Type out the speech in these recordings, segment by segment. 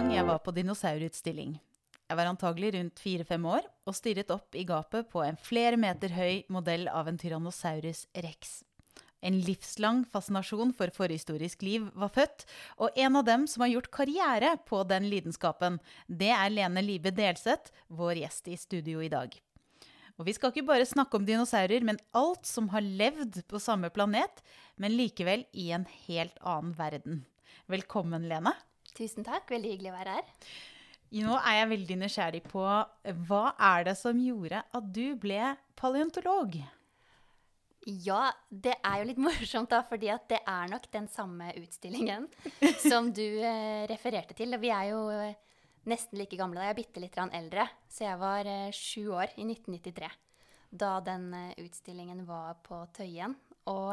gang jeg var på dinosaurutstilling. Jeg var antagelig rundt fire-fem år og stirret opp i gapet på en flere meter høy modell av en Tyrannosaurus rex. En livslang fascinasjon for forhistorisk liv var født, og en av dem som har gjort karriere på den lidenskapen, det er Lene Libe Delseth, vår gjest i studio i dag. Og vi skal ikke bare snakke om dinosaurer, men alt som har levd på samme planet, men likevel i en helt annen verden. Velkommen, Lene. Tusen takk. Veldig hyggelig å være her. Nå er jeg veldig nysgjerrig på hva er det som gjorde at du ble paleontolog? Ja, det er jo litt morsomt, da, fordi at det er nok den samme utstillingen som du eh, refererte til. Og vi er jo eh, nesten like gamle. da. Jeg er bitte litt eldre, så jeg var eh, sju år i 1993 da den eh, utstillingen var på Tøyen. Og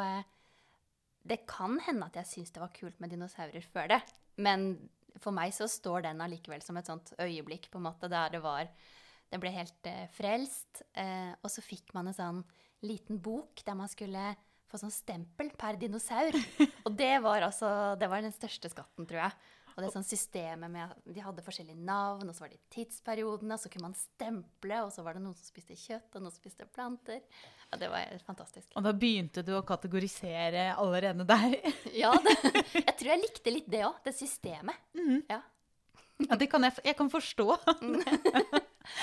det kan hende at jeg syntes det var kult med dinosaurer før det, men for meg så står den allikevel som et sånt øyeblikk på en måte der det var Den ble helt eh, frelst. Eh, og så fikk man en sånn liten bok der man skulle få sånn stempel per dinosaur. Og det var altså Det var den største skatten, tror jeg. Og det er sånn systemet med at De hadde forskjellige navn, og så var det tidsperiodene, og så kunne man stemple, og så var det noen som spiste kjøtt, og noen som spiste planter. Ja, Det var fantastisk. Og da begynte du å kategorisere allerede der? Ja, det, jeg tror jeg likte litt det òg. Det systemet. Ja. Ja, det kan jeg, jeg kan forstå.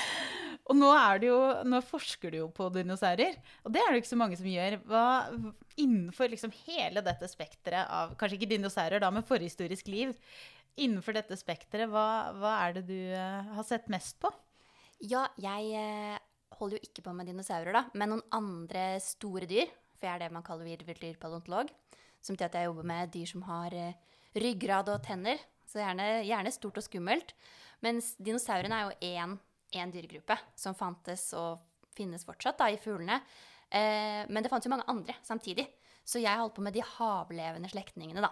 og nå, det jo, nå forsker du jo på dinosaurer, og det er det ikke så mange som gjør. Hva, innenfor liksom hele dette spekteret av Kanskje ikke dinosaurer, da, men forhistorisk liv. Innenfor dette spekteret, hva, hva er det du eh, har sett mest på? Ja, jeg eh, holder jo ikke på med dinosaurer, da, men noen andre store dyr. For jeg er det man kaller virveldyrpaleontolog. Som betyr at jeg jobber med dyr som har eh, ryggrad og tenner. Så gjerne, gjerne stort og skummelt. Mens dinosaurene er jo én, dyregruppe som fantes og finnes fortsatt da, i fuglene. Men det fantes jo mange andre samtidig. Så jeg holdt på med de havlevende slektningene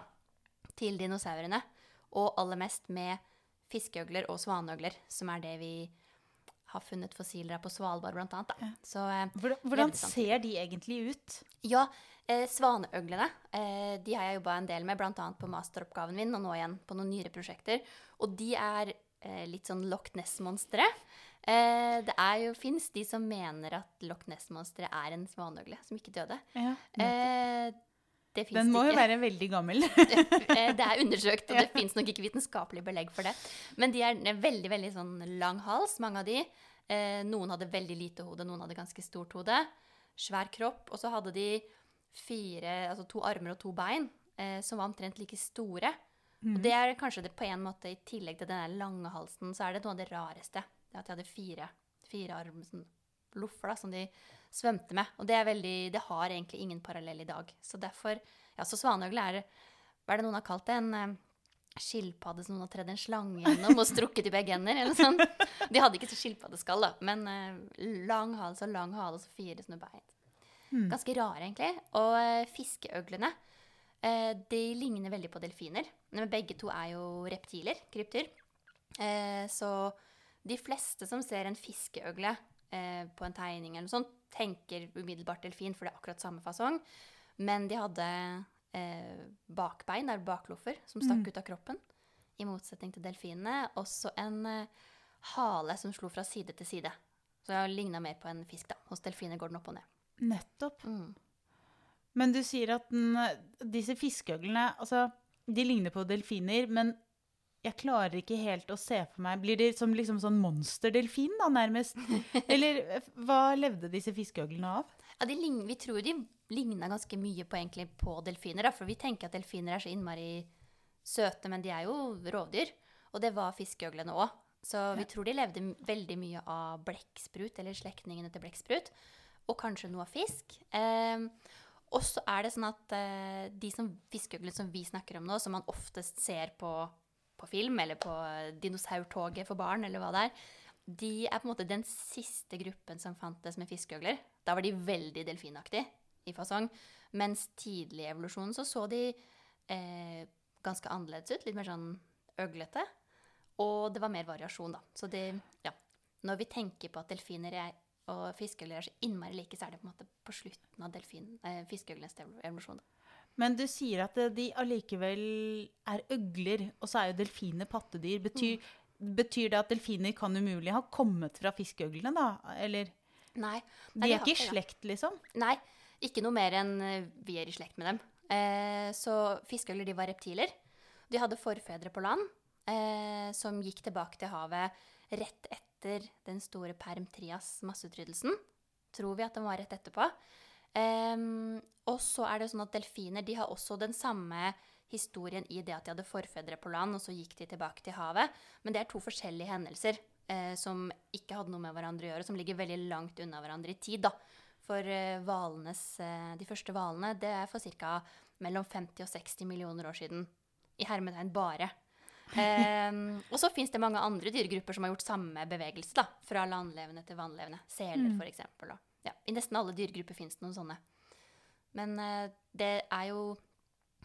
til dinosaurene. Og aller mest med fiskeøgler og svaneøgler, som er det vi har funnet fossiler av på Svalbard, blant annet. Da. Så, eh, Hvordan, hvordan ser de egentlig ut? Ja, eh, svaneøglene eh, de har jeg jobba en del med, bl.a. på masteroppgaven min, og nå igjen på noen nyere prosjekter. Og de er eh, litt sånn Loch Ness-monstre. Eh, det er jo, fins de som mener at Loch Ness-monsteret er en svaneøgle som ikke døde. Ja, det Den må jo være veldig gammel. Eh, det er undersøkt, og det fins nok ikke vitenskapelig belegg for det. Men de er veldig veldig sånn lang hals, mange av de. Eh, noen hadde veldig lite hode, noen hadde ganske stort hode. Svær kropp. Og så hadde de fire, altså to armer og to bein eh, som var omtrent like store. Og det er kanskje det på en måte, i tillegg til den lange halsen, så er det noe av det rareste. At de hadde fire, fire armer, sånn loffer da, som de svømte med. Og det er veldig, det har egentlig ingen parallell i dag. Så derfor, ja, så svanøgle er, hva er det noen har kalt det, en eh, skilpadde som noen har tredd en slange gjennom og strukket i begge hender. eller sånn. De hadde ikke så skilpaddeskall da, men eh, lang hals og lang hale og så fire sånne bein. Ganske rare egentlig. Og eh, fiskeøglene, de ligner veldig på delfiner. Men begge to er jo reptiler, krypdyr. Eh, så de fleste som ser en fiskeøgle eh, på en tegning eller noe sånt, tenker umiddelbart delfin, for det er akkurat samme fasong. Men de hadde eh, bakbein, eller bakloffer, som stakk ut av kroppen. I motsetning til delfinene. Også en eh, hale som slo fra side til side. Så jeg ligna mer på en fisk. da. Hos delfiner går den opp og ned. Nettopp. Mm. Men du sier at den, disse fiskeøglene altså, de ligner på delfiner, men jeg klarer ikke helt å se for meg Blir de som liksom sånn monsterdelfin, da, nærmest? Eller hva levde disse fiskeøglene av? Ja, de lign- vi tror de ligna ganske mye på, egentlig, på delfiner. Da, for vi tenker at delfiner er så innmari søte, men de er jo rovdyr. Og det var fiskeøglene òg. Så vi tror de levde veldig mye av blekksprut, eller slektningene til blekksprut. Og kanskje noe av fisk. Eh, og så er det sånn at eh, de som fiskeøglene som vi snakker om nå, som man oftest ser på, på film, eller på dinosaurtoget for barn, eller hva det er, de er på en måte den siste gruppen som fantes med fiskeøgler. Da var de veldig delfinaktige i fasong. Mens tidlig i evolusjonen så så de eh, ganske annerledes ut. Litt mer sånn øglete. Og det var mer variasjon, da. Så det, ja. Når vi tenker på at delfiner er, og fiskeøgler er så innmari like, så er det på en måte på slutten av eh, fiskeøglenes evolusjon. Da. Men du sier at eh, de allikevel er øgler, og så er jo delfiner pattedyr. Betyr, betyr det at delfiner kan umulig ha kommet fra fiskeøglene, da? Eller Nei. De Nei, er ikke i slekt, ja. liksom? Nei, ikke noe mer enn eh, vi er i slekt med dem. Eh, så fiskeøgler de var reptiler. De hadde forfedre på land eh, som gikk tilbake til havet rett etter den store Perm-Trias masseutryddelsen. Tror vi at den var rett etterpå. Em, og så er det sånn at delfiner de har også den samme historien i det at de hadde forfedre på land, og så gikk de tilbake til havet. Men det er to forskjellige hendelser eh, som ikke hadde noe med hverandre å gjøre, som ligger veldig langt unna hverandre i tid. da. For eh, hvalenes, eh, de første hvalene det er for ca. mellom 50 og 60 millioner år siden. I hermetegn bare. Og så fins det mange andre dyregrupper som har gjort samme bevegelse. da, Fra landlevende til vannlevende. Seler, Mm. Og, ja, I nesten alle dyregrupper fins det noen sånne. Men eh, det er jo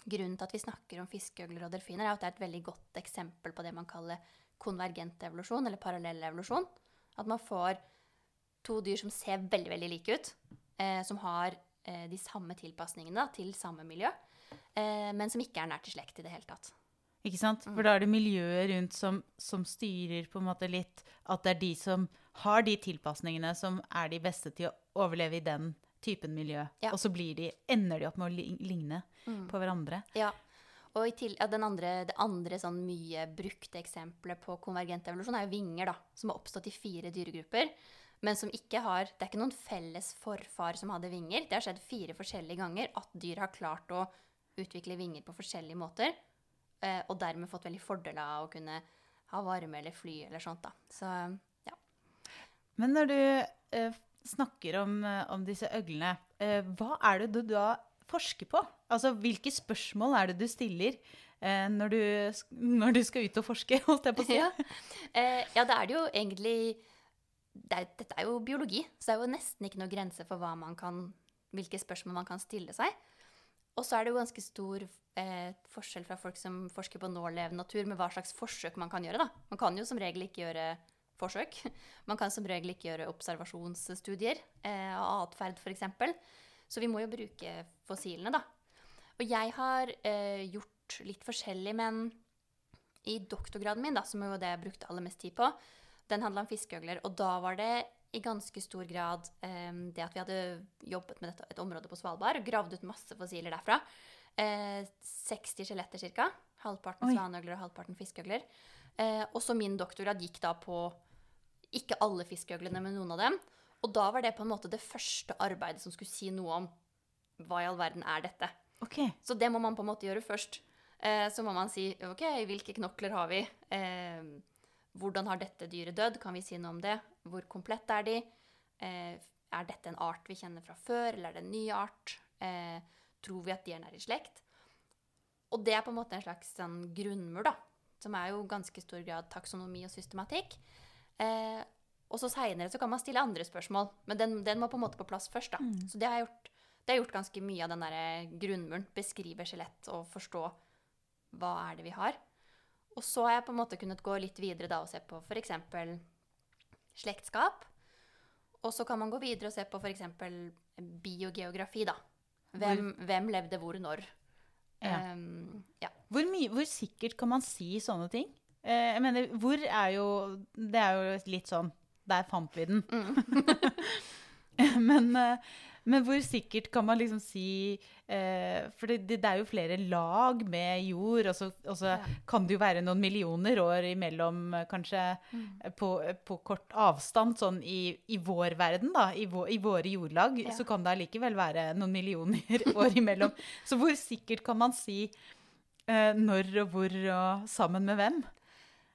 Grunnen til at vi snakker om fiskeøgler og delfiner, er at det er et veldig godt eksempel på det man kaller konvergent evolusjon, eller parallell evolusjon. At man får to dyr som ser veldig, veldig like ut, eh, som har eh, de samme tilpasningene da, til samme miljø, eh, men som ikke er nært i slekt i det hele tatt. Ikke sant? Mm. For da er det miljøet rundt som, som styrer på en måte litt At det er de som har de tilpasningene, som er de beste til å overleve i den typen miljø. Ja. Og så blir de, ender de opp med å ligne ligne på hverandre. Ja. Og i til, ja, den andre, det andre sånn mye brukte eksempelet på konvergent evolusjon er jo vinger, da, som har oppstått i fire dyregrupper, men som ikke har Det er ikke noen felles forfar som hadde vinger. Det har skjedd fire forskjellige ganger at dyr har klart å utvikle vinger på forskjellige måter, eh, og dermed fått veldig fordel av å kunne ha varme eller fly eller sånt, da. Så ja. Men når du eh, snakker om, eh, om disse øglene, eh, hva er det du da forsker på? Altså, hvilke spørsmål er det du stiller eh, når, du, når du skal ut og forske, holdt jeg på å si? ja. Eh, ja, da er det jo egentlig det er, Dette er jo biologi, så det er jo nesten ikke noe grense for man kan, hvilke spørsmål man kan stille seg. Og så er det jo ganske stor eh, forskjell fra folk som forsker på nålevende natur, med hva slags forsøk man kan gjøre. da. Man kan jo som regel ikke gjøre forsøk. Man kan som regel ikke gjøre observasjonsstudier eh, av atferd, f.eks. Så vi må jo bruke fossilene, da. Og jeg har eh, gjort litt forskjellig, men i doktorgraden min, da, som jo det jeg brukte aller mest tid på, den handla om fiskeøgler. Og da var det i ganske stor grad eh, det at vi hadde jobbet med dette, et område på Svalbard og gravd ut masse fossiler derfra. Eh, 60 skjeletter ca. Halvparten svaneøgler og halvparten fiskeøgler. Eh, og så min doktorgrad gikk da på ikke alle fiskeøglene, men noen av dem. Og da var det på en måte det første arbeidet som skulle si noe om hva i all verden er dette. Okay. Så det må man på en måte gjøre først. Eh, så må man si ok, hvilke knokler har vi? Eh, hvordan har dette dyret dødd? Kan vi si noe om det? Hvor komplett er de? Eh, er dette en art vi kjenner fra før, eller er det en ny art? Eh, tror vi at de er i slekt? Og det er på en måte en slags sånn grunnmur, da. Som er jo ganske stor grad taksonomi og systematikk. Eh, og så seinere så kan man stille andre spørsmål, men den, den må på en måte på plass først. da. Så det har gjort. Det har gjort ganske mye av den der grunnmuren. Beskrive skjelett og forstå hva er det vi har. Og så har jeg på en måte kunnet gå litt videre da og se på f.eks. slektskap. Og så kan man gå videre og se på f.eks. biogeografi, da. Hvem, hvem levde hvor når? Ja. Um, ja. Hvor, mye, hvor sikkert kan man si sånne ting? Eh, jeg mener, hvor er jo Det er jo litt sånn Der fant vi den. men, eh, men hvor sikkert kan man liksom si eh, For det, det er jo flere lag med jord, og så, og så Ja. kan det jo være noen millioner år imellom, eh, kanskje, mm. på, på kort avstand, sånn i, i vår verden, da, i, vår, i våre jordlag, Ja. så kan det allikevel være noen millioner år imellom. Så hvor sikkert kan man si eh, når og hvor og sammen med hvem?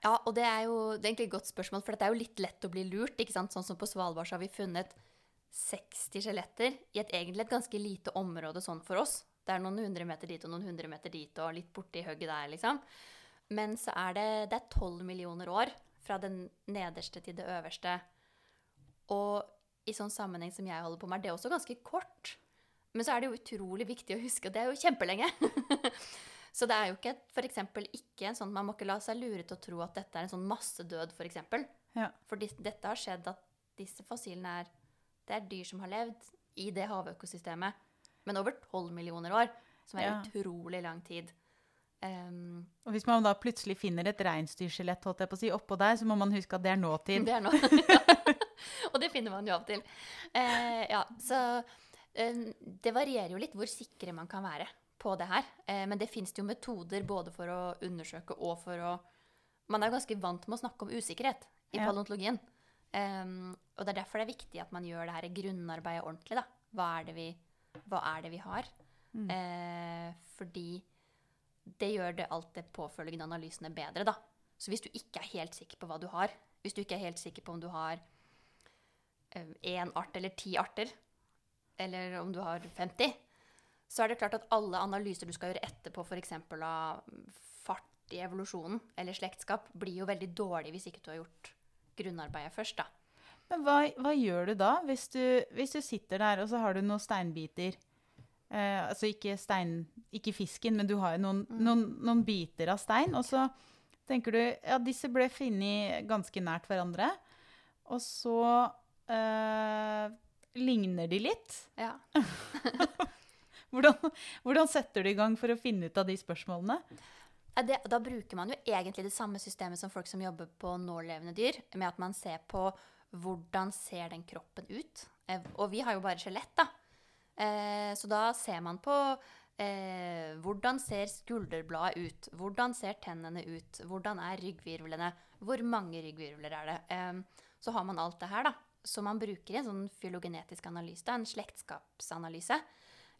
Ja, og det er jo det er egentlig et godt spørsmål, for det er jo litt lett å bli lurt. ikke sant? Sånn som på Svalbard så har vi funnet 60 skjeletter i et egentlig et ganske lite område sånn for oss. Det er noen hundre meter dit og noen hundre meter dit og litt borti hugget der, liksom. Men så er det, det er 12 millioner år fra den nederste til det øverste. Og i sånn sammenheng som jeg holder på med, er det også ganske kort. Men så er det jo utrolig viktig å huske og det er jo kjempelenge. Så det er jo ikke eksempel ikke en sånn Man må ikke la seg lure til å tro at dette er en sånn massedød, f.eks. For, Ja. for dette har skjedd at disse fossilene er Det er dyr som har levd i det havøkosystemet, men over 12 millioner år. som er Ja. utrolig lang tid. Um, Og hvis man da plutselig finner et reinsdyrskjelett si, oppå der, så må man huske at det er nåtid. det er noe. og det finner man jo av og til. Uh, ja, så um, det varierer jo litt hvor sikre man kan være på det her. Uh, men det fins jo metoder både for å undersøke og for å Man er ganske vant med å snakke om usikkerhet i Ja. paleontologien. Um, og det er derfor det er viktig at man gjør det her grunnarbeidet ordentlig. da. Hva er det vi, hva er det vi har? Mm. Uh, fordi det gjør det alt det påfølgende analysene bedre, da. Så hvis du ikke er helt sikker på hva du har, hvis du ikke er helt sikker på om du har én art eller ti arter, eller om du har 50, så er det klart at alle analyser du skal gjøre etterpå, f.eks. av fart i evolusjonen eller slektskap, blir jo veldig dårlig hvis ikke du har gjort grunnarbeidet først, da. Men hva, hva gjør du da, hvis du, hvis du sitter der og så har du noen steinbiter? Eh, altså ikke stein, ikke fisken, men du har jo noen, noen, noen biter av stein. Og så tenker du ja, disse ble funnet ganske nært hverandre. Og så eh, ligner de litt. Ja. Hvordan, hvordan setter du i gang for å finne ut av de spørsmålene? Det, da bruker man jo egentlig det samme systemet som folk som jobber på nålevende dyr, med at man ser på hvordan ser den kroppen ut. Eh, Og vi har jo bare skjelett, da. Eh, Så da ser man på eh, hvordan ser skulderbladet ut? Hvordan ser tennene ut? Hvordan er ryggvirvlene? Hvor mange ryggvirvler er det? Eh, Så har man alt det her, da. Så man bruker en sånn fylogenetisk analyse, da, en slektskapsanalyse.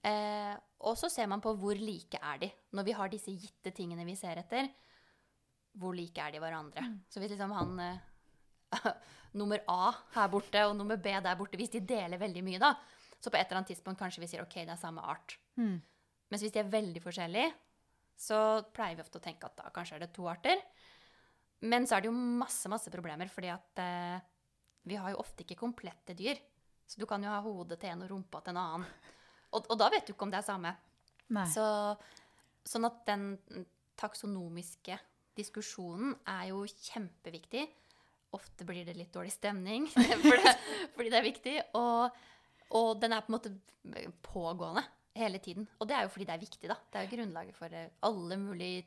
Eh, og så ser man på hvor like er de. Når vi har disse gitte tingene vi ser etter, hvor like er de hverandre. Så hvis liksom han eh, nummer A her borte og nummer B der borte, hvis de deler veldig mye, da, så på et eller annet tidspunkt kanskje vi sier ok, det er samme art. Mm. Mens hvis de er veldig forskjellige, så pleier vi ofte å tenke at da kanskje er det to arter. Men så er det jo masse, masse problemer, fordi at eh, vi har jo ofte ikke komplette dyr. Så du kan jo ha hodet til en og rumpa til en annen. Og, og da vet du ikke om det er samme. Nei. Så, sånn at den taksonomiske diskusjonen er jo kjempeviktig. Ofte blir det litt dårlig stemning for det, fordi det er viktig. Og, og den er på en måte pågående hele tiden. Og det er jo fordi det er viktig, da. Det er jo grunnlaget for eh, alle mulige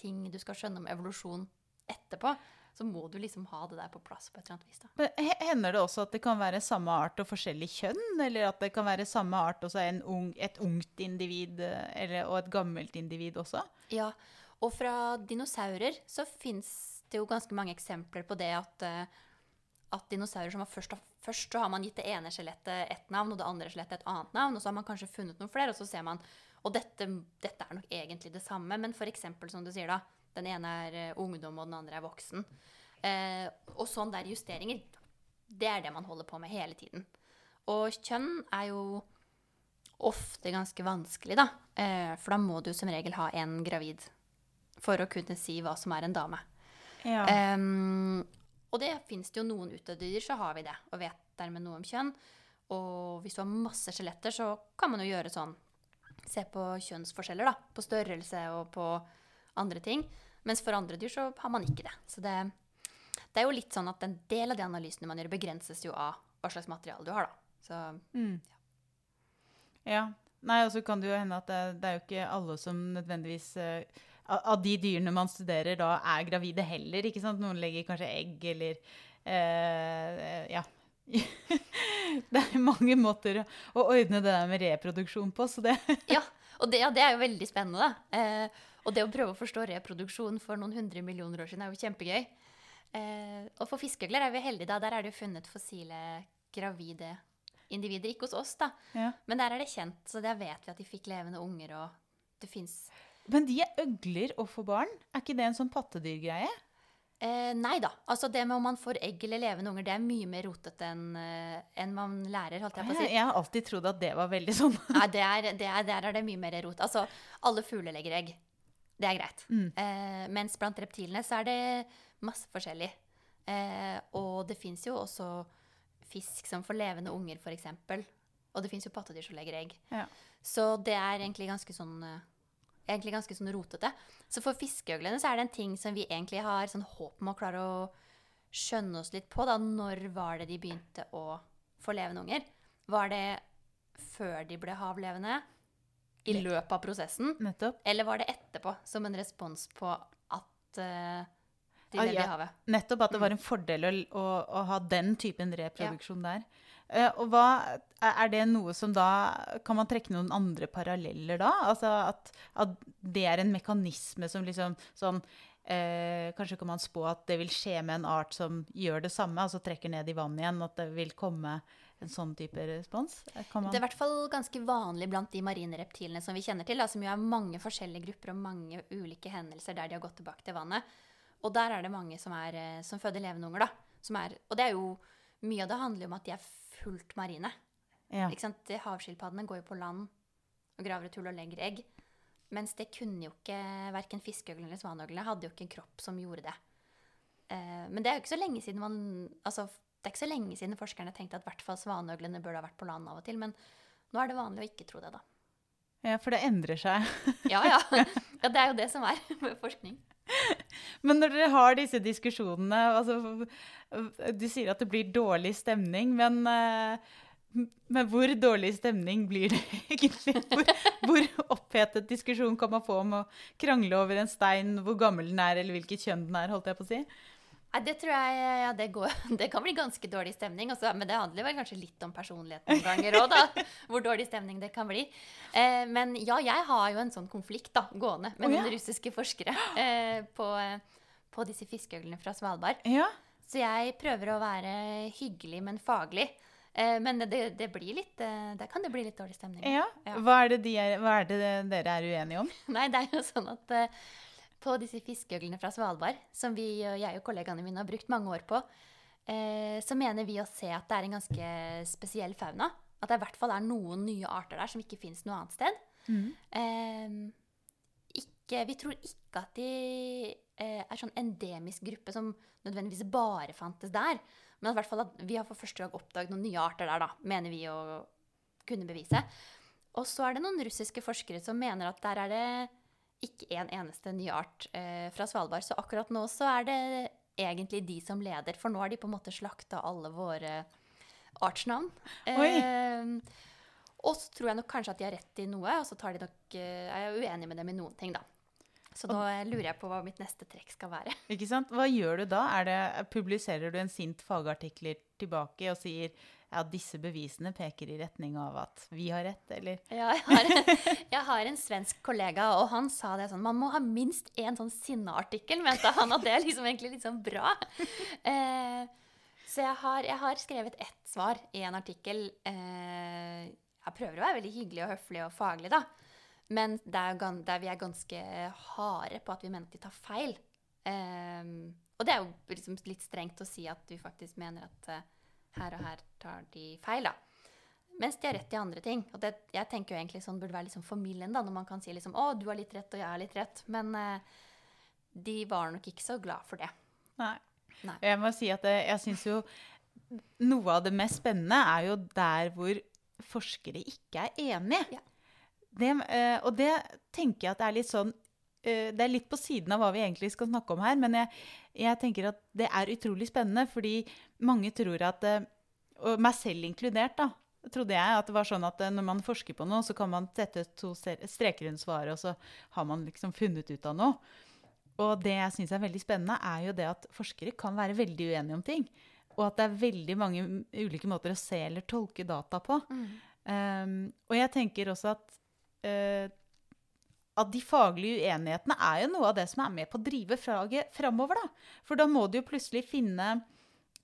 ting du skal skjønne om evolusjon etterpå. Så må du liksom ha det der på plass på et eller annet vis. da. Hender det også at det kan være samme art og forskjellig kjønn? Eller at det kan være samme art og så en ung, et ungt individ eh, eller, og et gammelt individ også? Ja, og fra dinosaurer så fins det jo ganske mange eksempler på det at, eh, at dinosaurer som har først, først så har man gitt det ene skjelettet ett navn, og det andre skjelettet et annet navn, og så har man kanskje funnet noen flere, og så ser man Og dette, dette er nok egentlig det samme, men eksempel, som du sier, da. Den ene er eh, ungdom, og den andre er voksen. Eh, og sånn der justeringer, det er det man holder på med hele tiden. Og kjønn er jo ofte ganske vanskelig, da. Eh, for da må du som regel ha en gravid for å kunne si hva som er en dame. Ja. Em, og det fins det jo noen utdødde så har vi det, og vet dermed noe om kjønn. Og hvis du har masse skjeletter, så kan man jo gjøre sånn Se på kjønnsforskjeller, da. På størrelse og på andre ting. Mens for andre dyr så har man ikke det. Så det, det er jo litt sånn at en del av de analysene man gjør, begrenses jo av hva slags materiale du har, da. Så Mm. Ja. Nei, og så kan det jo hende at det, det er jo ikke alle som nødvendigvis uh, av, de dyrene man studerer, da er gravide heller. ikke sant? Noen legger kanskje egg eller uh, Ja. det er mange måter å, ordne det der med reproduksjon på, så det Ja, og det, ja, det er jo veldig spennende. da. Eh, og det å prøve å forstå reproduksjon for noen hundre millioner år siden er jo kjempegøy. Eh, og for fiskeøgler er vi heldige, da. Der er det jo funnet fossile gravide individer. Ikke hos oss, da. ja. Men der er det kjent, så der vet vi at de fikk levende unger, og det fins Men de er øgler og får barn? Er ikke det en sånn pattedyrgreie? eh, Nei da. Altså det med om man får egg eller levende unger, det er mye mer rotete enn en man lærer, holdt jeg på å si. Jeg, jeg har alltid trodd at det var veldig sånn. Nei, det er, det er, der er det mye mer rot. Altså, alle fugler legger egg. Det er greit. Mm. Eh, mens blant reptilene så er det masse forskjellig. Eh, og det fins jo også fisk som får levende unger, f.eks. Og det fins jo pattedyr som legger egg. Ja. Så det er egentlig ganske sånn eh, egentlig ganske sånn rotete. Så for fiskeøglene så er det en ting som vi egentlig har sånn håp om å klare å skjønne oss litt på. da. Når var det de begynte å få levende unger? Var det før de ble havlevende? I løpet av prosessen? Nettopp. Eller var det etterpå, som en respons på at uh, de Ah, ja. i havet? Nettopp at det var en fordel å, å, å ha den typen reproduksjon der. Uh, og hva, er det noe som da Kan man trekke noen andre paralleller da? Altså at, at det er en mekanisme som liksom sånn eh, Kanskje kan man spå at det vil skje med en art som gjør det samme, altså trekker ned i vannet igjen, at det vil komme en sånn type respons? Kan man, Det er i hvert fall ganske vanlig blant de marine reptilene som vi kjenner til, da, som jo er mange forskjellige grupper og mange ulike hendelser der de har gått tilbake til vannet. Og der er det mange som, er, eh, som føder levende unger, da. Som er, og det er jo Mye av det handler om at de er fullt marine. ja. Ikke sant? Havskilpaddene går jo på land og graver et hull og legger egg. Mens det kunne jo ikke Verken fiskeøglene eller svanøglene hadde jo ikke en kropp som gjorde det. Eh, men det er jo ikke så lenge siden man altså, det er ikke så lenge siden forskerne tenkte at i hvert fall svanøglene burde ha vært på land av og til. Men nå er det vanlig å ikke tro det, da. ja, for det endrer seg. Ja, ja. ja det er jo det som er med forskning. Men når dere har disse diskusjonene altså, Du sier at det blir dårlig stemning, men, eh, men hvor dårlig stemning blir det egentlig? Hvor, hvor opphetet diskusjon kan man få om å krangle over en stein, hvor gammel den er, eller hvilket kjønn den er? holdt jeg på å si? Nei, det tror jeg ja, det, går, det kan bli ganske dårlig stemning. Også, men det handler vel kanskje litt om personlighet noen ganger òg, da. Hvor dårlig stemning det kan bli. Eh, men ja, jeg har jo en sånn konflikt da, gående med oh, ja. noen russiske forskere eh, på, på disse fiskeøglene fra Svalbard. Ja, Så jeg prøver å være hyggelig, men faglig. Eh, men det, det blir litt eh, Der kan det bli litt dårlig stemning. ja. Hva, er det de er, hva er det dere er uenige om? Nei, det er jo sånn at eh, på disse fiskeøglene fra Svalbard, som vi, jeg og kollegaene mine har brukt mange år på, eh, så mener vi å se at det er en ganske spesiell fauna. At det i hvert fall er noen nye arter der som ikke fins noe annet sted. Eh, ikke, vi tror ikke at de eh, er sånn endemisk gruppe som nødvendigvis bare fantes der. Men at, hvert fall at vi har for første gang oppdaget noen nye arter der, da, mener vi å kunne bevise. Og så er det noen russiske forskere som mener at der er det ikke en eneste ny art eh, fra Svalbard. Så akkurat nå så er det egentlig de som leder, for nå har de på en måte slakta alle våre artsnavn. Eh, og så tror jeg nok kanskje at de har rett i noe, og så tar de nok, eh, er jeg uenig med dem i noen ting, da. Så nå eh, lurer jeg på hva mitt neste trekk skal være. Ikke sant? Hva gjør du da? Det, publiserer du en sint fagartikler tilbake og sier ja, disse bevisene peker i retning av at vi har rett, eller? Ja, jeg, har, jeg har en svensk kollega, og han sa det sånn Man må ha minst én sånn sinneartikkel, mente han. og det er liksom egentlig litt sånn bra. Eh, så jeg har, jeg har skrevet ett svar i en artikkel. Eh, jeg prøver å være veldig hyggelig og høflig og faglig, da. Men der, der vi er ganske harde på at vi mener at de tar feil. Eh, og det er jo liksom litt strengt å si at vi faktisk mener at eh, her og her tar de feil, da. Mens de har rett i andre ting. Og det, jeg tenker jo egentlig sånn burde være liksom formilden, da, når man kan si liksom 'Å, du har litt rett, og jeg har litt rett'. Men eh, de var nok ikke så glad for det. Nei. Nei. Jeg må si at jeg, jeg syns jo noe av det mest spennende er jo der hvor forskere ikke er enige. Ja. Det, eh, og det tenker jeg at det er litt sånn eh, Det er litt på siden av hva vi egentlig skal snakke om her, men jeg, jeg tenker at det er utrolig spennende, fordi mange tror at eh, Og meg selv inkludert, da. Trodde jeg at det var sånn at eh, når man forsker på noe, så kan man sette to streker rundt svaret, og så har man liksom funnet ut av noe. Og det jeg syns er veldig spennende, er jo det at forskere kan være veldig uenige om ting. Og at det er veldig mange ulike måter å se eller tolke data på. Um, og jeg tenker også at uh, at de faglige uenighetene er jo noe av det som er med på å drive faget framover. Da. For da må du jo plutselig finne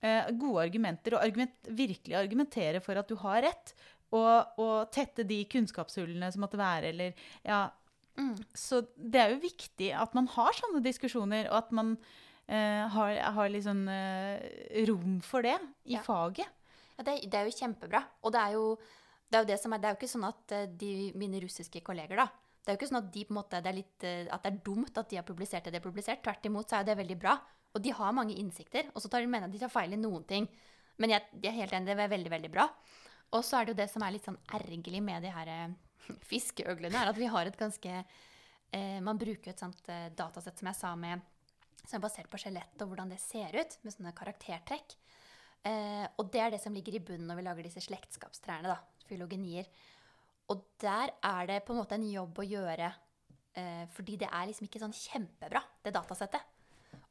gode argumenter, og argument, virkelig argumentere for at du har rett. Og, og tette de kunnskapshullene som måtte være, eller ja, Mm. så det er jo viktig at man har sånne diskusjoner, og at man eh, har, har liksom eh, rom for det i Ja. faget. Ja, det, det er jo kjempebra. Og det er jo det er jo det som er, det er jo ikke sånn at eh, de, mine russiske kolleger, da Det er jo ikke sånn at de på en måte, det er litt, eh, at det er dumt at de har publisert det de har publisert. Tvert imot så er det veldig bra. Og de har mange innsikter. Og så tar de mener at de tar feil i noen ting. Men jeg, jeg er helt enig, det er veldig, veldig bra. Og så er det jo det som er litt sånn ergerlig med de her eh, fiskeøglene, er at vi har et ganske eh, Man bruker et sånt eh, datasett som jeg sa med som er basert på skjelett og hvordan det ser ut, med sånne karaktertrekk. Eh, og det er det som ligger i bunnen når vi lager disse slektskapstrærne, da, filogenier. Og der er det på en måte en jobb å gjøre, eh, fordi det er liksom ikke sånn kjempebra, det datasettet.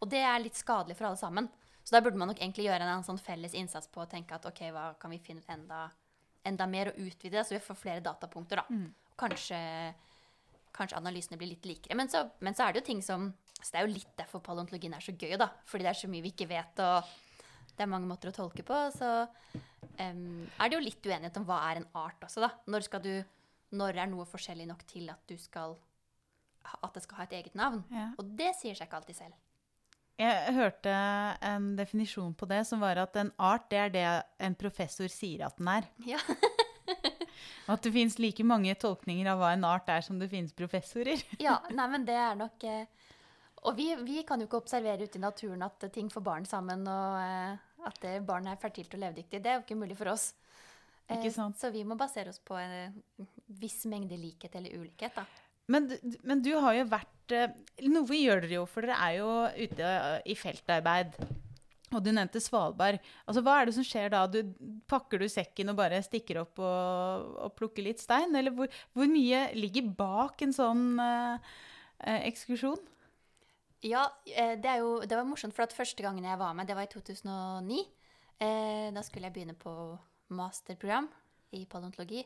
Og det er litt skadelig for alle sammen. Så da burde man nok egentlig gjøre en sånn felles innsats på å tenke at ok, hva kan vi finne ut enda, enda mer og utvide det, så vi får flere datapunkter, da. Mm. kanskje, kanskje analysene blir litt likere. Men så, men så er det jo ting som Så det er jo litt derfor paleontologien er så gøy, da. Fordi det er så mye vi ikke vet, og det er mange måter å tolke på. Så um, er det jo litt uenighet om hva er en art også, da. Når skal du Når er noe forskjellig nok til at du skal At det skal ha et eget navn? Ja. Og det sier seg ikke alltid selv. Jeg hørte en definisjon på det, som var at en art, det er det en professor sier at den er. Ja. Og at det fins like mange tolkninger av hva en art er, som det fins professorer. Ja, nei, men det er nok eh, Og vi, vi kan jo ikke observere ute i naturen at eh, ting får barn sammen, og eh, at barn er fertilt og levedyktig. Det er jo ikke mulig for oss. Eh, Ikke sant? Så vi må basere oss på en eh, viss mengde likhet eller ulikhet, da. Men, men du har jo vært eh, Noe gjør dere jo, for dere er jo ute eh, i feltarbeid. Og du nevnte Svalbard. Altså, Hva er det som skjer da? Du, pakker du sekken og bare stikker opp og, og plukker litt stein? Eller hvor, hvor mye ligger bak en sånn eh, eh, ekskursjon? Ja, det, jo, det var morsomt, for at første gangen jeg var med, det var i 2009. Eh, da skulle jeg begynne på masterprogram i paleontologi.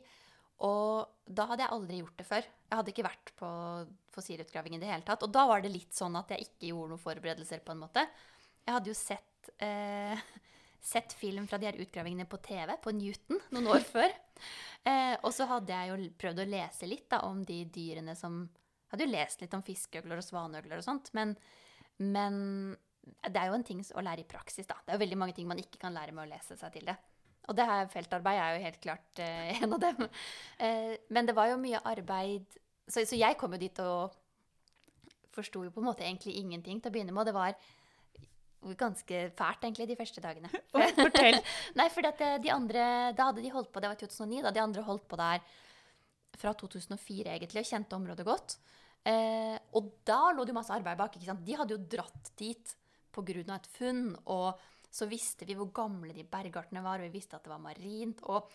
Og da hadde jeg aldri gjort det før. Jeg hadde ikke vært på fossilutgraving i det hele tatt. Og da var det litt sånn at jeg ikke gjorde noen forberedelser, på en måte. Jeg hadde jo sett, eh, sett film fra de her utgravingene på TV, på Newton, noen år før. Eh, og så hadde jeg jo prøvd å lese litt da, om de dyrene som Jeg hadde jo lest litt om fiskeøgler og svaneøgler og sånt, men, men det er jo en ting å lære i praksis, da. Det er jo veldig mange ting man ikke kan lære med å lese seg til det. Og det her feltarbeid er jo helt klart eh, en av dem. Eh, men det var jo mye arbeid Så, så jeg kom jo dit og forsto jo på en måte egentlig ingenting til å begynne med. Og det var ganske fælt, egentlig, de første dagene. Fortell. Nei, for de andre Da hadde de holdt på, det var 2009, da de andre holdt på der fra 2004 egentlig, og kjente området godt. Eh, og da lå det jo masse arbeid bak. ikke sant? De hadde jo dratt dit pga. et funn, og så visste vi hvor gamle de bergartene var, og vi visste at det var marint. og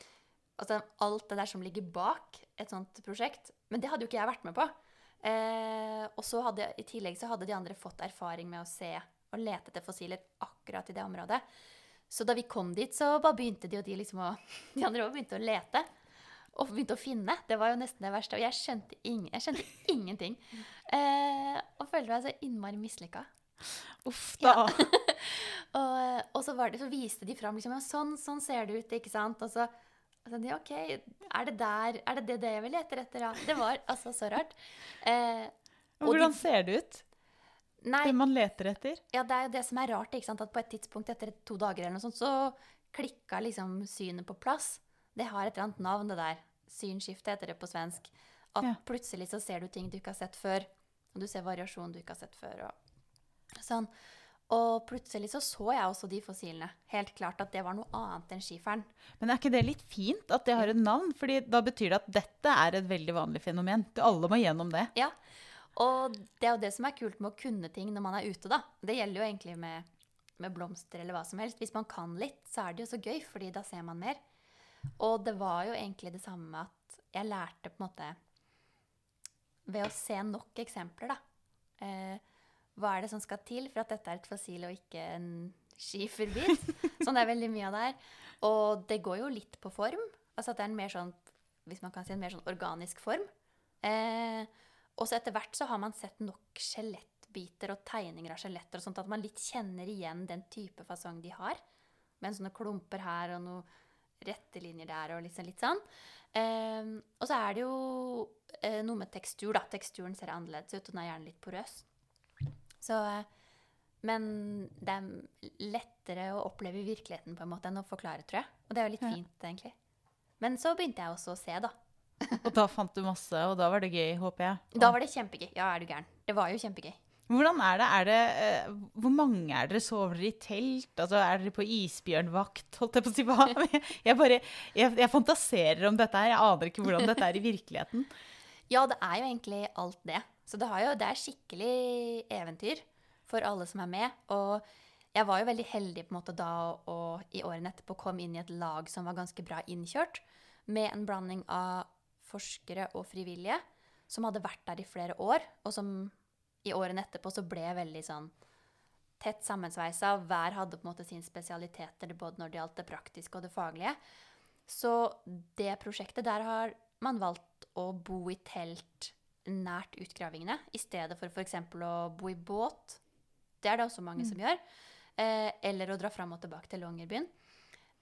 altså, Alt det der som ligger bak et sånt prosjekt. Men det hadde jo ikke jeg vært med på. Eh, og så hadde, i tillegg så hadde de andre fått erfaring med å se og lete etter fossiler akkurat i det området. Så da vi kom dit, så bare begynte de og de liksom å De andre også begynte å lete. Og begynte å finne. Det var jo nesten det verste. Og jeg skjønte, ing, jeg skjønte ingenting. Eh, og følte meg så innmari mislykka. Uff da. Og, og så, var det, så viste de fram liksom, ja, sånn, sånn ser det ut, ikke sant? Og så og de, OK, er det der, er det det, det jeg vil lete etter? Ja. Det var altså så rart. Eh, og Hvordan de- ser det ut? nei, Det man leter etter? ja, det er jo det som er rart, ikke sant? at på et tidspunkt etter to dager eller noe sånt, så klikka liksom synet på plass. Det har et eller annet navn, det der. Synskifte heter det på svensk. At Ja. plutselig så ser du ting du ikke har sett før, og du ser variasjon du ikke har sett før. Og sånn. Og plutselig så så jeg også de fossilene. Helt klart at det var noe annet enn skiferen. Men er ikke det litt fint at det har et navn? Fordi da betyr det at dette er et veldig vanlig fenomen. Alle må gjennom det. Ja, og det er jo det som er kult med å kunne ting når man er ute, da. Det gjelder jo egentlig med, med blomster eller hva som helst. Hvis man kan litt, så er det jo så gøy, fordi da ser man mer. Og det var jo egentlig det samme at jeg lærte på en måte ved å se nok eksempler, da. Eh, hva er det som skal til for at dette er et fossil og ikke en skiferbit? sånn det er veldig mye av det her. Og det går jo litt på form. Altså at det er en mer sånn, hvis man kan si en mer sånn organisk form. Eh, og så etter hvert så har man sett nok skjelettbiter og tegninger av skjeletter og sånt at man litt kjenner igjen den type fasong de har. Med sånne klumper her og noen rette linjer der og liksom litt sånn. Eh, og så er det jo eh, noe med tekstur, da. Teksturen ser annerledes ut, og den er gjerne litt porøs. Så eh, Men det er lettere å oppleve virkeligheten på en måte enn å forklare, tror jeg. Og det er jo litt Ja. fint, egentlig. Men så begynte jeg også å se, da. Og da fant du masse, og da var det gøy, håper jeg. Da var det kjempegøy. Ja, er du gæren. Det var jo kjempegøy. Hvordan er det? Er det uh, hvor mange er dere? Sover dere i telt? Altså, er dere på isbjørnvakt? Holdt jeg på å si hva? Jeg bare, jeg, jeg fantaserer om dette her. Jeg aner ikke hvordan dette er i virkeligheten. Ja, det er jo egentlig alt det. Så det, jo, det er skikkelig eventyr for alle som er med. Og jeg var jo veldig heldig på en måte da og i årene etterpå kom inn i et lag som var ganske bra innkjørt, med en blanding av forskere og frivillige som hadde vært der i flere år, og som i årene etterpå så ble veldig sånn tett sammensveisa. Hver hadde på en måte sin spesialiteter, både når det gjaldt det praktiske og det faglige. Så det prosjektet, der har man valgt å bo i telt nært utgravingene, i stedet for f.eks. å bo i båt. Det er det også mange som gjør. Eh, eller å dra fram og tilbake til Longyearbyen.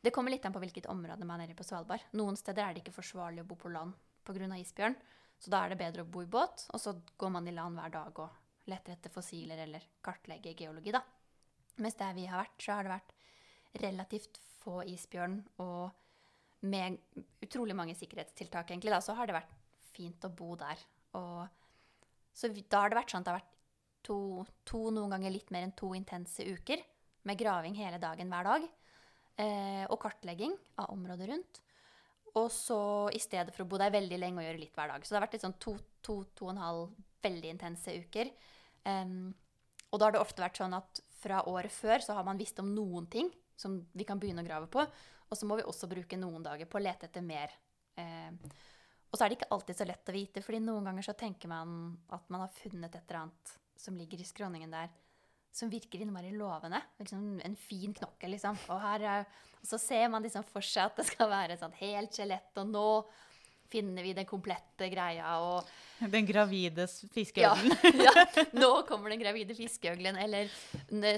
Det kommer litt an på hvilket område man er i på Svalbard. Noen steder er det ikke forsvarlig å bo på land pga. isbjørn, så da er det bedre å bo i båt, og så går man i land hver dag og leter etter fossiler eller kartlegger geologi, da. Mens der vi har vært, så har det vært relativt få isbjørn, og med utrolig mange sikkerhetstiltak, egentlig, da, så har det vært fint å bo der. Og så da har det vært sånn at det har vært to, to, noen ganger litt mer enn to intense uker med graving hele dagen hver dag. Eh, og kartlegging av området rundt. Og så i stedet for å bo der veldig lenge og gjøre litt hver dag. Så det har vært litt sånn to, to, to og en halv veldig intense uker. Um, og da har det ofte vært sånn at fra året før så har man visst om noen ting som vi kan begynne å grave på. Og så må vi også bruke noen dager på å lete etter mer. Eh, og så er det ikke alltid så lett å vite, fordi noen ganger så tenker man at man har funnet et eller annet som ligger i skråningen der, som virker innmari lovende. Liksom en fin knokke, liksom. Og, her, og så ser man liksom for seg at det skal være et sånt helt skjelett, og nå finner vi den komplette greia. og... Den gravide fiskeøglen. Ja, ja, nå kommer den gravide fiskeøglen. Eller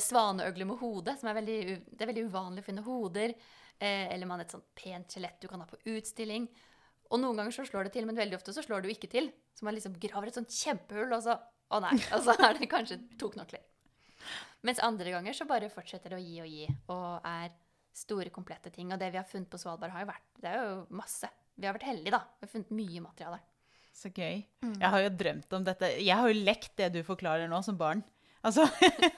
svaneøgle med hode, som er veldig, det er veldig uvanlig å finne hoder. Eh, eller man har et sånt pent skjelett du kan ha på utstilling. Og noen ganger så slår det til, men veldig ofte så slår det jo ikke til. Så man liksom graver et sånt kjempehull, og så Å nei. Og så er det kanskje to knokler. Mens andre ganger så bare fortsetter det å gi og gi, og er store, komplette ting. Og det vi har funnet på Svalbard, har jo vært Det er jo masse. Vi har vært heldige, da. Vi har funnet mye materiale. Så gøy. Mm. Jeg har jo drømt om dette. Jeg har jo lekt det du forklarer nå, som barn. Altså,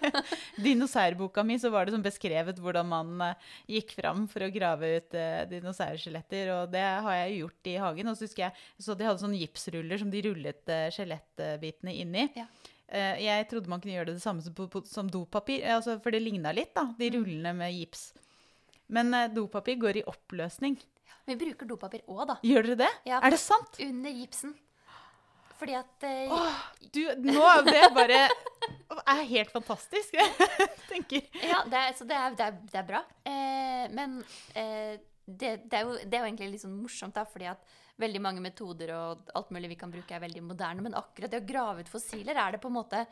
Dinosaurboka mi så var det sånn beskrevet hvordan man uh, gikk fram for å grave ut uh, dinosaurskjeletter. Og det har jeg gjort i hagen. Og så husker jeg så de hadde sånne gipsruller som de rullet uh, skjelettbitene inn i. Ja. Uh, jeg trodde man kunne gjøre det det samme som, på, som dopapir, altså, for det ligna litt, da, de mm. rullene med gips. Men dopapir går i oppløsning. Vi bruker dopapir òg, da. Gjør dere det? Ja, er det sant? Under gipsen. Fordi at eh, Åh, du, Nå er det bare er helt fantastisk, jeg tenker. Ja, det er, så det er, det er, det er bra. Eh, men eh, det, er jo, det, er jo, egentlig litt sånn morsomt, da, fordi at veldig mange metoder og alt mulig vi kan bruke, er veldig moderne. Men akkurat det å grave ut fossiler er det på en måte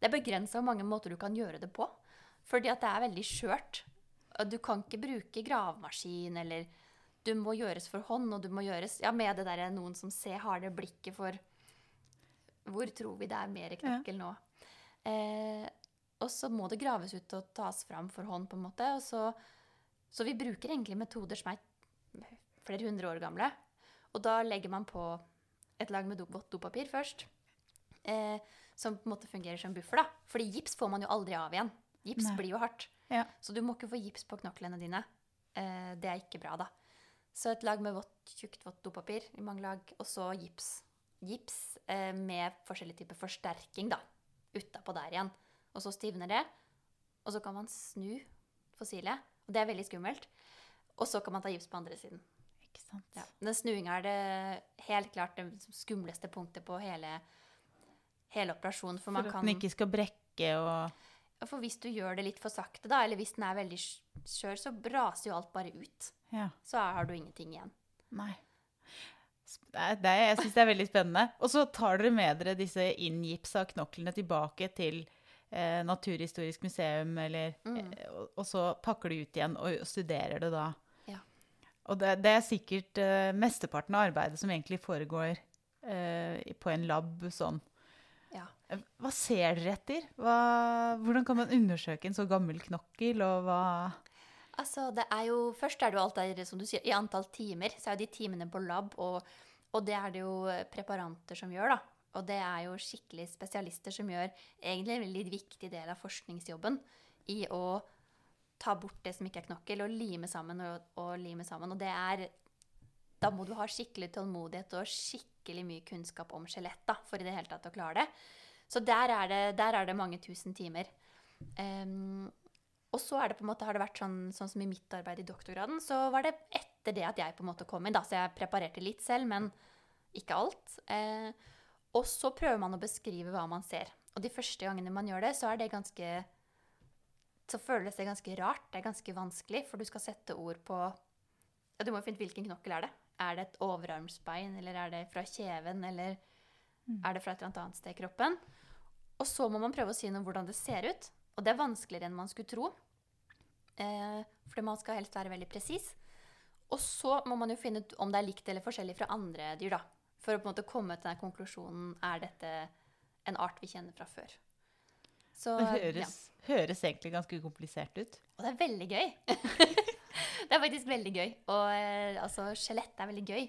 Det er begrensa hvor mange måter du kan gjøre det på. Fordi at det er veldig skjørt. Du kan ikke bruke gravemaskin eller du må gjøres for hånd, og du må gjøres ja, med det der noen som ser, har det blikket for Hvor tror vi det er mer knokkel nå? Eh, og så må det graves ut og tas fram for hånd, på en måte. Og så, så vi bruker egentlig metoder som er flere hundre år gamle. Og da legger man på et lag med vått dopapir først. Eh, som på en måte fungerer som buffer. da. Fordi gips får man jo aldri av igjen. Gips Nei. blir jo hardt. Ja. Så du må ikke få gips på knoklene dine. Eh, det er ikke bra, da. Så et lag med vått, tjukt vått dopapir i mange lag, og så gips. Gips eh, med forskjellig type forsterking da, utapå der igjen. Og så stivner det. Og så kan man snu fossilet. Og det er veldig skummelt. Og så kan man ta gips på andre siden. Ikke sant. Ja. Den snuinga er det helt klart det skumleste punktet på hele, hele operasjonen. For, for at kan... den ikke skal brekke og For hvis du gjør det litt for sakte, da, eller hvis den er veldig skjør, så braser jo alt bare ut ja. så har du ingenting igjen. Nei. Det jeg syns det er veldig spennende. Og så tar dere med dere disse inngipsa knoklene tilbake til eh, Naturhistorisk museum, eller, mm. eh, og, og, så pakker du ut igjen og studerer det da. Ja. Og det, det, er sikkert eh, mesteparten av arbeidet som egentlig foregår eh, på en lab sånn. Ja. Eh, hva ser dere etter? Hva, hvordan kan man undersøke en så gammel knokkel, og hva Altså, det er jo, Først er det jo alt der, som du sier, i antall timer. Så er jo de timene på lab, og, og, det er det jo preparanter som gjør, da. Og det er jo skikkelig spesialister som gjør egentlig en veldig viktig del av forskningsjobben i å ta bort det som ikke er knokkel, og lime sammen og, og lime sammen. Og det er Da må du ha skikkelig tålmodighet og skikkelig mye kunnskap om skjelett da, for i det hele tatt å klare det. Så der er det, der er det mange tusen timer. Um, og så er det på en måte, har det vært sånn, sånn, som i mitt arbeid i doktorgraden, så var det etter det at jeg på en måte kom inn. da, Så jeg preparerte litt selv, men Ikke alt. Eh, og så prøver man å beskrive hva man ser. Og de første gangene man gjør det, så er det ganske Så føles det ganske rart. Det er ganske vanskelig, for du skal sette ord på ja, Du må jo finne hvilken knokkel er det. Er det et overarmsbein, eller er det fra kjeven, eller er det fra et eller annet sted i kroppen? Og så må man prøve å si noe om hvordan det ser ut. Og det er vanskeligere enn man skulle tro. Eh, for man skal helst være veldig presis. Og så må man jo finne ut om det er likt eller forskjellig fra andre dyr, da. For å på en måte komme til den konklusjonen er dette en art vi kjenner fra før. Så, Det ja. høres, høres egentlig ganske komplisert ut. Og det er veldig gøy. det er faktisk veldig gøy. Og eh, altså, skjelett er veldig gøy.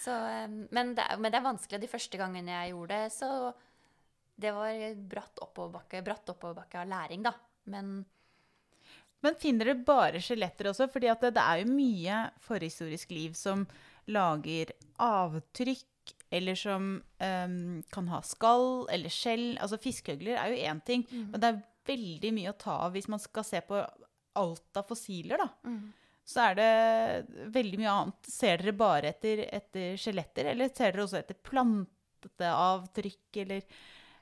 Så, eh, men, det er, men det er vanskelig. De første gangene jeg gjorde det, så Det var bratt oppoverbakke, bratt oppoverbakke av læring, da. Men Men finner dere bare skjeletter også? Fordi det, det er jo mye forhistorisk liv som lager avtrykk, eller som um, kan ha skall eller skjell. Altså Fiskeøgler er jo én ting, Mm. men det er veldig mye å ta av hvis man skal se på alt av fossiler, da. mm. Så er det veldig mye annet. Ser dere bare etter, etter skjeletter, eller ser dere også etter planteavtrykk eller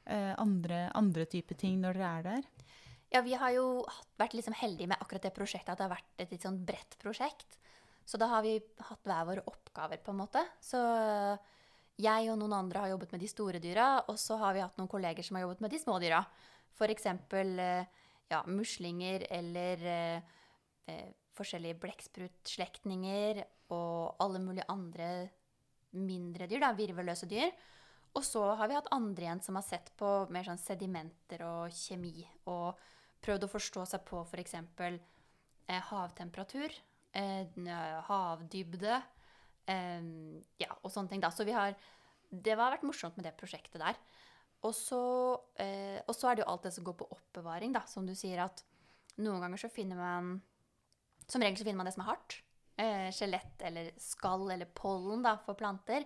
andre, andre typer ting når dere er der? Ja, vi har jo vært liksom heldige med akkurat det prosjektet, at det har vært et litt sånn bredt prosjekt. Så da har vi hatt hver våre oppgaver, på en måte. Så jeg og noen andre har jobbet med de store dyra, og så har vi hatt noen kolleger som har jobbet med de små dyra. Eksempel eh, ja, muslinger eller eh, eh, forskjellige blekksprutslektninger og alle mulige andre mindre dyr, da, virvelløse dyr. Og så har vi hatt andre igjen som har sett på mer sånn sedimenter og kjemi, og prøvd å forstå seg på f.eks. Eh, havtemperatur, eh, havdybde, eh, ja, og sånne ting. Da. Så vi har Det har vært morsomt med det prosjektet der. Og så, eh, og så er det jo alt det som går på oppbevaring, da, som du sier at noen ganger så finner man Som regel så finner man det som er hardt. Eh, Skjelett eller skall eller pollen da, for planter.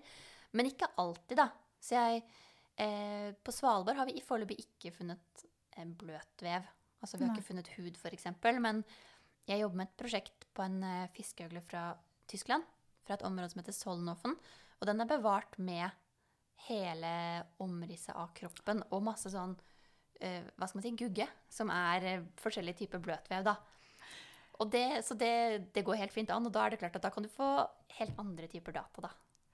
Men ikke alltid, da. Så jeg eh, På Svalbard har vi i foreløpig ikke funnet eh, bløtvev. Altså vi har Nei. ikke funnet hud, f.eks. Men jeg jobber med et prosjekt på en eh, fiskeøgle fra Tyskland. Fra et område som heter Solnofen. Og den er bevart med hele omrisset av kroppen og masse sånn eh, hva skal man si, gugge, som er eh, forskjellige typer bløtvev. da. Det, så det, det går helt fint an, og da er det klart at da kan du få helt andre typer data. da.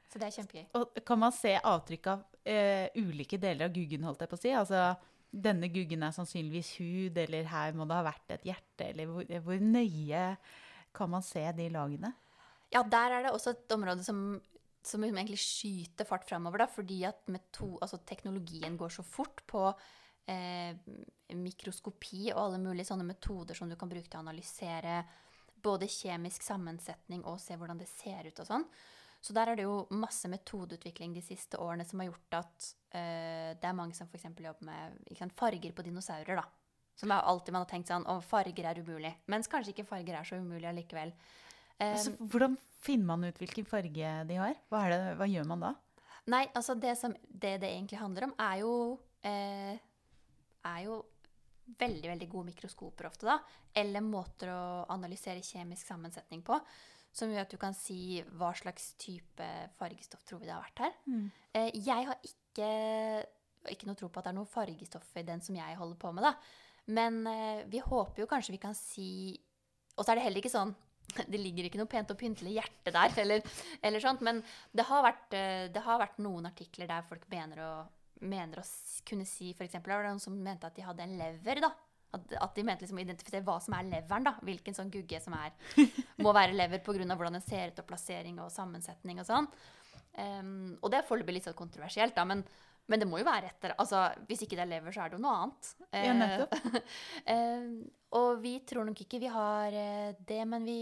Så det er kjempegøy. Og kan man se avtrykk av uh, ulike deler av guggen, holdt jeg på å si? Altså, denne guggen er sannsynligvis hud, eller her må det ha vært et hjerte, eller hvor, hvor nøye kan man se de lagene? Ja, der er det også et område som, som egentlig skyter fart framover, fordi at meto, altså teknologien går så fort på eh, mikroskopi og alle mulige sånne metoder som du kan bruke til å analysere både kjemisk sammensetning og se hvordan det ser ut og sånn. Så der er det jo masse metodeutvikling de siste årene som har gjort at uh, det er mange som f.eks. jobber med ikke sant, farger på dinosaurer, da. Som er alltid man har tenkt sånn Å, farger er umulig. Mens kanskje ikke farger er så umulig allikevel. Um, Altså, hvordan finner man ut hvilken farge de har? Hva, er det, hva gjør man da? Nei, altså det som det, det egentlig handler om, er jo, uh, er jo veldig, veldig gode mikroskoper ofte, da. Eller måter å analysere kjemisk sammensetning på. Som gjør at du kan si hva slags type fargestoff tror vi det har vært her. Eh, jeg har ikke, ikke noe tro på at det er noe fargestoff i den som jeg holder på med, da. Men eh, vi håper jo kanskje vi kan si Og så er det heller ikke sånn det ligger ikke noe pent og pyntelig hjerte der, eller, eller sånt. Men det har, vært, eh, det har vært noen artikler der folk mener å, mener å kunne si eksempel var det noen som mente at de hadde en lever, da. At, at de mente liksom å identifisere hva som er leveren, da. Hvilken sånn gugge som er, må være lever pga. hvordan den ser ut, og plassering og sammensetning og sånn. Um, og det er foreløpig litt sånn kontroversielt, da. Men, men det må jo være etter altså, Hvis ikke det er lever, så er det jo noe annet. Ja, nettopp. Eh, og vi tror nok ikke vi har eh, det, men vi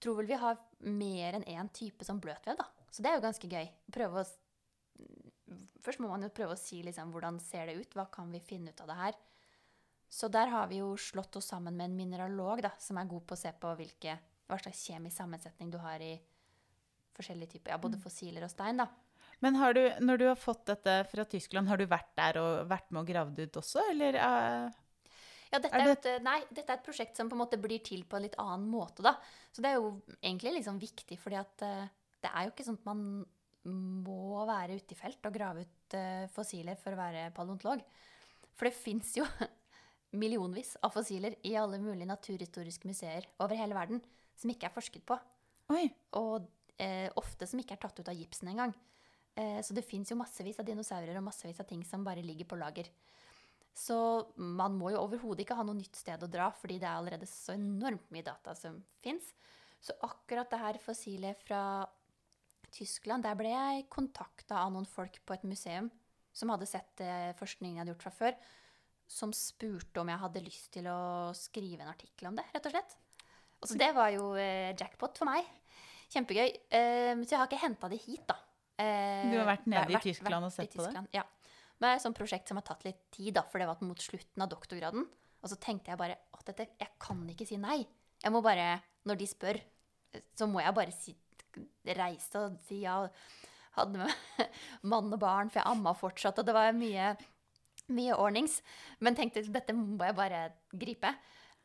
tror vel vi har mer enn én type som bløtvev, da. Så det er jo ganske gøy. Prøve å Først må man jo prøve å si liksom, hvordan ser det ut, hva kan vi finne ut av det her. Så der har vi jo slått oss sammen med en mineralog da, som er god på å se på hvilke, hva slags kjemisk sammensetning du har i forskjellige typer, ja, både fossiler og stein. da. Men har du, når du har fått dette fra Tyskland, har du vært der og vært med og gravd ut også, eller? Uh, Ja, dette Er et, nei, dette er et prosjekt som på en måte blir til på en litt annen måte, da. Så det er jo egentlig liksom viktig, fordi at uh, det er jo ikke sånn at man må være ute i felt og grave ut uh, fossiler for å være paleontolog. For det fins jo millionvis av fossiler i alle mulige naturhistoriske museer over hele verden som ikke er forsket på. Oi. Og eh, ofte som ikke er tatt ut av gipsen engang. Eh, så det fins jo massevis av dinosaurer og massevis av ting som bare ligger på lager. Så man må jo overhodet ikke ha noe nytt sted å dra, fordi det er allerede så enormt mye data som fins. Så akkurat det her fossilet fra Tyskland, der ble jeg kontakta av noen folk på et museum som hadde sett eh, forskningen jeg hadde gjort fra før, som spurte om jeg hadde lyst til å skrive en artikkel om det, rett og slett. Så det var jo eh, jackpot for meg. Kjempegøy. Eh, så jeg har ikke henta det hit, da. Eh, Du har vært nede i Tyskland og sett på det? Ja. Men det er et sånt prosjekt som har tatt litt tid, da, for det var mot slutten av doktorgraden. Og så tenkte jeg bare at jeg kan ikke si nei. Jeg må bare, når de spør, så må jeg bare si, reise og si ja. Hadde med mann og barn, for jeg amma fortsatt, og det var mye, mye ordnings. Men tenkte dette må jeg bare gripe.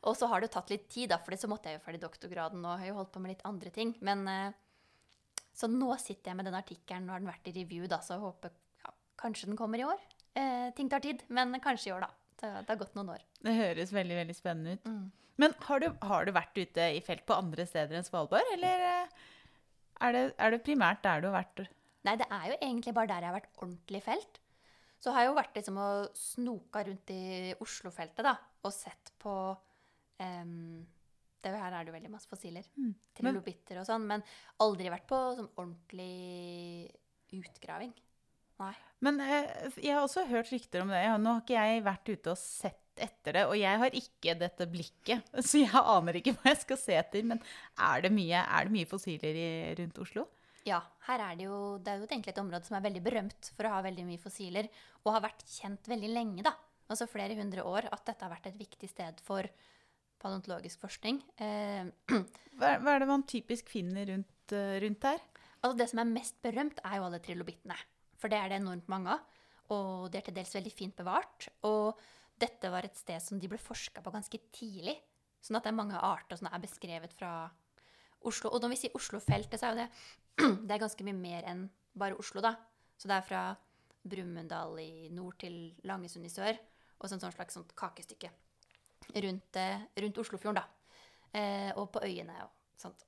Og så har det jo tatt litt tid, da, for så måtte jeg jo ferdig doktorgraden og har jo holdt på med litt andre ting. Men eh, så nå sitter jeg med den artikkelen, nå har den vært i review, da, så jeg håper ja, kanskje den kommer i år. Eh, ting tar tid, men kanskje i år, da. Det, det har gått noen år. Det høres veldig veldig spennende ut. Mm. Men har du, har du vært ute i felt på andre steder enn Svalbard, eller eh, er det, er det primært der du har vært? Nei, det er jo egentlig bare der jeg har vært ordentlig i felt. Så har jeg jo vært liksom og snoka rundt i Oslo-feltet, da, og sett på um, det Her er det jo veldig masse fossiler. Mm. Trilobitter og sånn. Men aldri vært på sånn ordentlig utgraving. Nei. Men eh, jeg har også hørt rykter om det. Ja, nå har ikke jeg vært ute og sett etter det, og jeg har ikke dette blikket, så jeg aner ikke hva jeg skal se etter. Men er det mye, er det mye fossiler i, rundt Oslo? Ja, her er det jo Det er jo egentlig et område som er veldig berømt for å ha veldig mye fossiler, og har vært kjent veldig lenge, da. Altså flere hundre år, at dette har vært et viktig sted for paleontologisk forskning. Eh, Hva, hva er det man typisk finner rundt, eh, rundt her? altså det som er mest berømt, er jo alle trilobittene. For det er det enormt mange av. Og de er til dels veldig fint bevart. Og dette var et sted som de ble forska på ganske tidlig. Sånn at det er mange arter som er beskrevet fra Oslo. Og når vi sier Oslo-feltet, så er jo det, det er ganske mye mer enn bare Oslo, da. Så det er fra Brumunddal i nord til Langesund i sør. Og sånn slags sånt kakestykke rundt, eh, rundt Oslofjorden, da. Eh, og på øyene og sånt.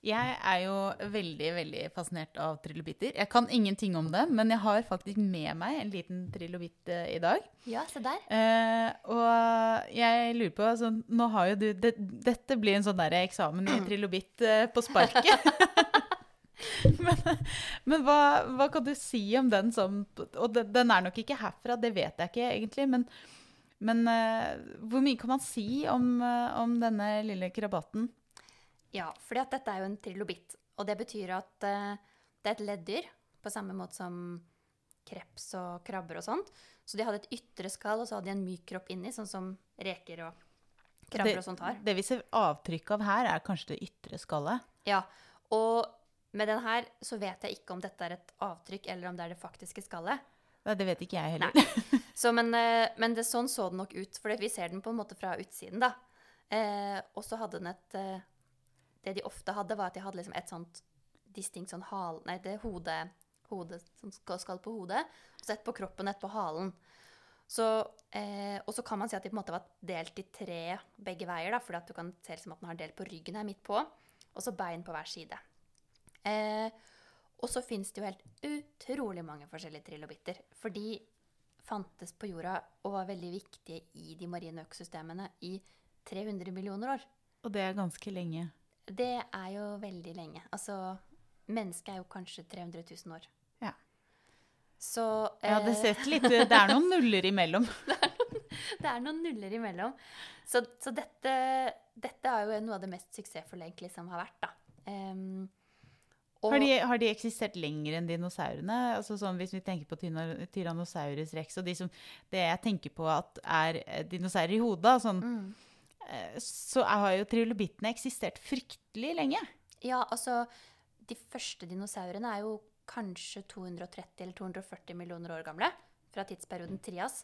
Jeg er jo veldig veldig fascinert av trilobitter. Jeg kan ingenting om det, men jeg har faktisk med meg en liten trilobitt eh, i dag. Ja, se der. Eh, og jeg lurer på altså, Nå har jo du det, Dette blir en sånn der eksamen i trilobitt eh, på sparket. men men hva, hva kan du si om den som Og den, den er nok ikke herfra, det vet jeg ikke egentlig. Men, men uh, hvor mye kan man si om, uh, om denne lille krabaten? Ja, fordi at dette er jo en trilobitt. Og det betyr at eh, det er et leddyr, på samme måte som kreps og krabber og sånt. Så de hadde et ytre skall, og så hadde de en myk kropp inni, sånn som reker og krabber og sånt har. Det vi ser avtrykk av her, er kanskje det ytre skallet. Ja, og med den her så vet jeg ikke om dette er et avtrykk, eller om det er det faktiske skallet. Nei, det vet ikke jeg heller. Så, men, eh, men det, sånn så den nok ut, for vi ser den på en måte fra utsiden, da. Eh, og så hadde den et eh, Det de ofte hadde, var at de hadde liksom et sånt distinkt sånn hal... Nei, det hode, hode som skal, på hodet, og så et på kroppen, et på halen. Så, eh, og så kan man si at de på en måte var delt i tre begge veier, at du kan se liksom at den har delt på ryggen her midt på, og så bein på hver side. Eh, og så fins det jo helt utrolig mange forskjellige trilobitter. For de fantes på jorda og var veldig viktige i de marine økosystemene i 300 millioner år. Og det er ganske lenge. Det er jo veldig lenge. Altså, mennesket er jo kanskje 300 000 år. Ja. Så Ja, det eh, litt Det er noen nuller imellom. det er noen nuller imellom. Så, så dette, dette er jo noe av det mest suksessfulle egentlig som har vært, da. Um, og- Har de, har de eksistert lenger enn dinosaurene? Altså sånn, hvis vi tenker på Tyrannosaurus rex og de som, det jeg tenker på at er eh, dinosaurer i hodet, sånn, Mm. Eh, så har jo trilobittene eksistert fryktelig lenge. Ja, altså De første dinosaurene er jo kanskje 230 eller 240 millioner år gamle. Fra tidsperioden Trias.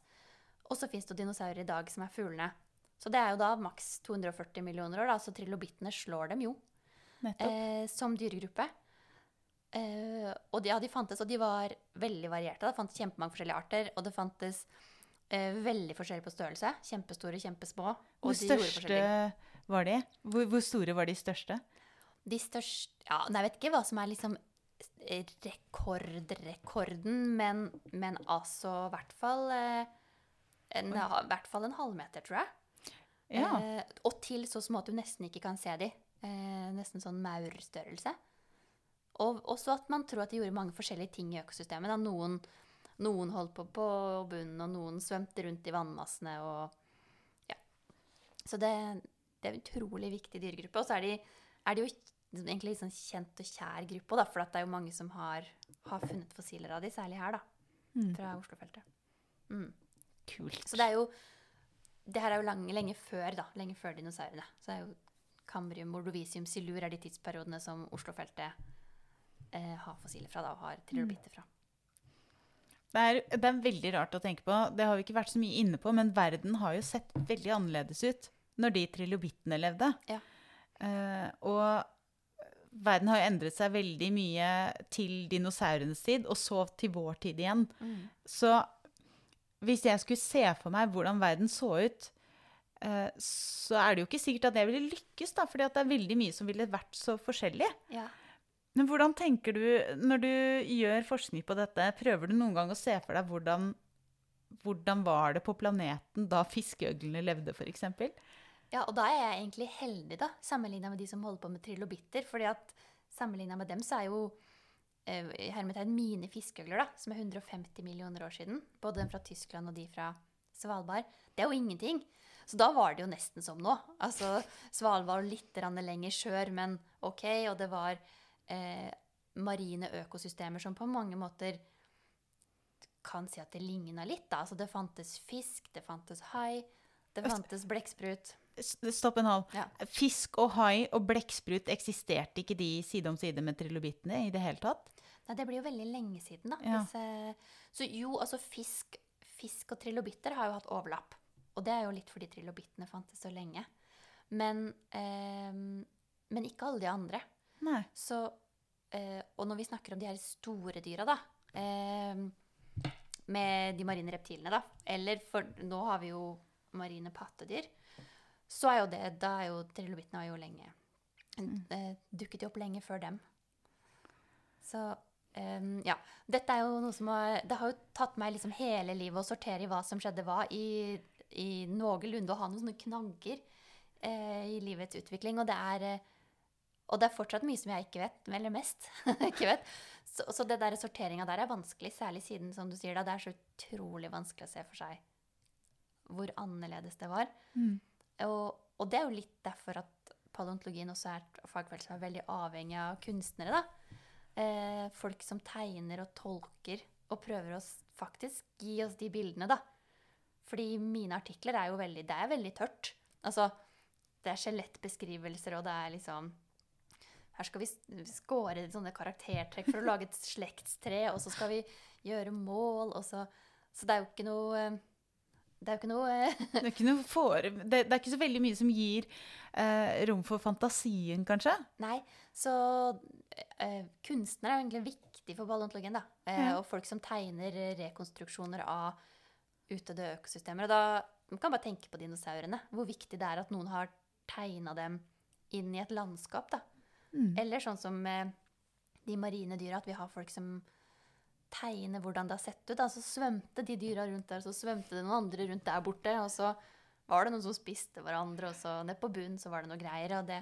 Og så fins det dinosaurer i dag som er fuglene. Så det er jo da maks 240 millioner år. da, Så trilobittene slår dem jo eh, som dyregruppe. Eh, og de, ja, de fantes, og de var veldig varierte. Det fantes kjempemange forskjellige arter, og det fantes eh, veldig forskjellig på størrelse. Kjempestore, kjempesmå. Og Hvor de største var de? Hvor, hvor store var de største? De største Ja, jeg vet ikke hva som er liksom rekordrekorden, men, men altså i hvert fall eh, en, I hvert fall en halvmeter, tror jeg. Ja. Eh, og til så små at du nesten ikke kan se de. Eh, nesten sånn maurstørrelse. Og også at man tror at de gjorde mange forskjellige ting i økosystemet. Da. Noen, noen holdt på på bunnen, og noen svømte rundt i vannmassene. Og, ja. Så det, det er en utrolig viktig dyregruppe. Og så er de, er de jo egentlig litt sånn kjent og kjær gruppe da, for det er jo mange som har, har funnet fossiler av de, særlig her, da. Mm. Fra Oslofeltet. Mm. Kult. Så det er jo Det her er jo lang, lenge før, da. Lenge før dinosaurene. Så det er jo Cambrium, Mordovisium, Silur er de tidsperiodene som Oslofeltet eh, har fossiler fra, da, og har trilobitter fra. Det er, det er veldig rart å tenke på. Det har vi ikke vært så mye inne på, men verden har jo sett veldig annerledes ut når de trilobittene levde. Ja. Uh, og verden har jo endret seg veldig mye til dinosaurenes tid, og så til vår tid igjen. Så hvis jeg skulle se for meg hvordan verden så ut, uh, så er det jo ikke sikkert at jeg ville lykkes, da, fordi at det er veldig mye som ville vært så forskjellig. Ja. Men hvordan tenker du, når du gjør forskning på dette, prøver du noen gang å se for deg hvordan, hvordan var det på planeten da fiskeøglene levde, f.eks.? ja, og da er jeg egentlig heldig, da, sammenligna med de som holder på med trilobitter. fordi at sammenligna med dem så er jo eh, hermetegn mine fiskeøgler, da, som er 150 millioner år siden, både den fra Tyskland og de fra Svalbard, det er jo ingenting. Så da var det jo nesten som nå. Altså, Svalbard litt lenger sør, men OK, og det var eh, marine økosystemer som på mange måter kan si at det ligna litt. Da. Altså, det fantes fisk, det fantes hai, det fantes blekksprut. Stopp en halv. Ja. Fisk og hai og blekksprut, eksisterte ikke de side om side med trilobittene i det hele tatt? Nei, det blir jo veldig lenge siden, da. Ja. Hvis, så jo, altså fisk, fisk og trilobitter har jo hatt overlapp. Og det er jo litt fordi trilobittene fantes så lenge. Men, eh, men ikke alle de andre. Nei. Så, eh, og når vi snakker om de her store dyra, da eh, Med de marine reptilene, da. Eller for nå har vi jo marine pattedyr. Så er jo det Da er jo trilobittene har jo lenge eh, Dukket jo opp lenge før dem. Så Um, ja. Dette er jo noe som har Det har jo tatt meg liksom hele livet å sortere i hva som skjedde hva, i, i noenlunde å ha noen sånne knagger eh, i livets utvikling. Og det er eh, og det er fortsatt mye som jeg ikke vet, eller mest ikke vet. Så, så det der sorteringa der er vanskelig, særlig siden, som du sier, da, det er så utrolig vanskelig å se for seg hvor annerledes det var. Mm. Og, og det er jo litt derfor at paleontologien også er et fagfelt som er veldig avhengig av kunstnere. da. Eh, folk som tegner og tolker og prøver å faktisk gi oss de bildene, da. Fordi mine artikler er jo veldig Det er veldig tørt. Altså, det er skjelettbeskrivelser, og det er liksom Her skal vi skåre score sånne karaktertrekk for å lage et slektstre, og så skal vi gjøre mål, og så Så det er jo ikke noe Det er jo ikke noe eh, Det er, ikke noe for, det, det er ikke så veldig mye som gir eh, rom for fantasien, kanskje? Nei, så eh, kunstnere er jo egentlig viktig for ballontologien, da. Eh, Ja. Og folk som tegner rekonstruksjoner av utdødde økosystemer. Og da man kan bare tenke på dinosaurene. Hvor viktig det er at noen har tegna dem inn i et landskap, da. Mm. Eller sånn som de marine dyra, at vi har folk som tegner hvordan det har sett ut. Da. Så svømte de dyra rundt der, så svømte det noen andre rundt der borte. Og så var det noen som spiste hverandre, og så nede på bunnen så var det noe greier. Og det,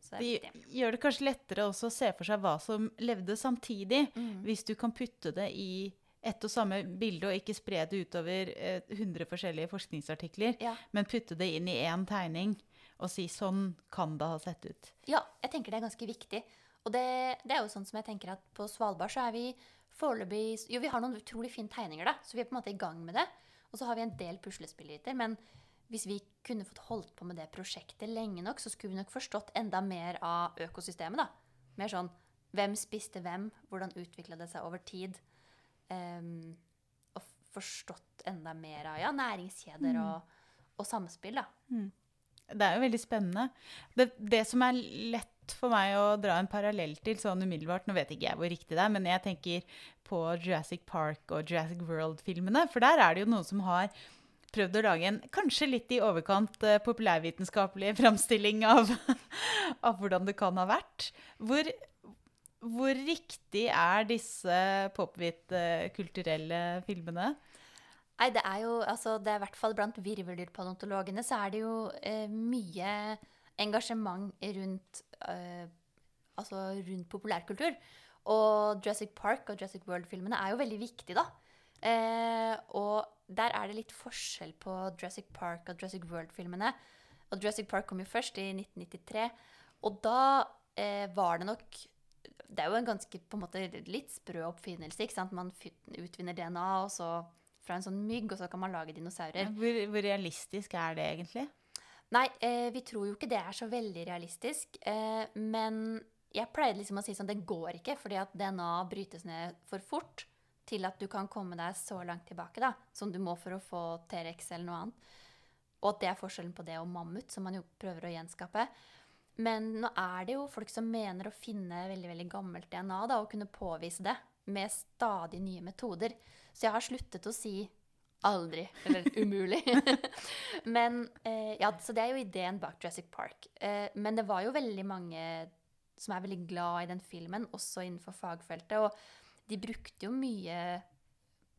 så det gjør det kanskje lettere også å se for seg hva som levde samtidig, Mm. hvis du kan putte det i ett og samme bilde, og ikke spre det utover eh, 100 forskjellige forskningsartikler, Ja. men putte det inn i én tegning og si sånn kan det ha sett ut. Ja, jeg tenker det er ganske viktig. Og det, det er jo sånn som jeg tenker at på Svalbard så er vi foreløpig Jo, vi har noen utrolig fine tegninger, da, så vi er på en måte i gang med det. Og så har vi en del puslespillbiter. Men hvis vi kunne fått holdt på med det prosjektet lenge nok, så skulle vi nok forstått enda mer av økosystemet, da. Mer sånn hvem spiste hvem, hvordan utvikla det seg over tid. Um, og forstått enda mer av ja, næringskjeder og, og samspill, da. Det er jo veldig spennende. Det, det som er lett for meg å dra en parallell til sånn umiddelbart. Nå vet ikke jeg hvor riktig det er, men jeg tenker på Jurassic Park og Jurassic World-filmene. For der er det jo noen som har prøvd å lage en kanskje litt i overkant uh, populærvitenskapelig framstilling av, av, hvordan det kan ha vært. Hvor, hvor riktig er disse popvit-kulturelle filmene? Nei, det er jo altså, det er i hvert fall blant virveldyrpaleontologene så er det jo eh, mye engasjement rundt, eh, altså rundt populærkultur. Og Jurassic Park og Jurassic World-filmene er jo veldig viktige, da. Eh, og der er det litt forskjell på Jurassic Park og Jurassic World-filmene. Og Jurassic Park kom jo først i 1993. Og da eh, var det nok Det er jo en ganske på en måte litt sprø oppfinnelse. ikke sant? Man utvinner DNA og så fra en sånn mygg, og så kan man lage dinosaurer. Hvor, hvor realistisk er det egentlig? Nei, eh, vi tror jo ikke det er så veldig realistisk. Eh, men jeg pleide liksom å si sånn det går ikke, fordi at DNA brytes ned for fort til at du kan komme deg så langt tilbake da, som du må for å få T-rex eller noe annet. Og at det er forskjellen på det og mammut, som man jo prøver å gjenskape. Men nå er det jo folk som mener å finne veldig veldig gammelt DNA da, og kunne påvise det med stadig nye metoder. Så jeg har sluttet å si aldri, eller umulig. men, eh, ja, så det er jo ideen bak Jurassic Park. Eh, men det var jo veldig mange som er veldig glad i den filmen, også innenfor fagfeltet. Og de brukte jo mye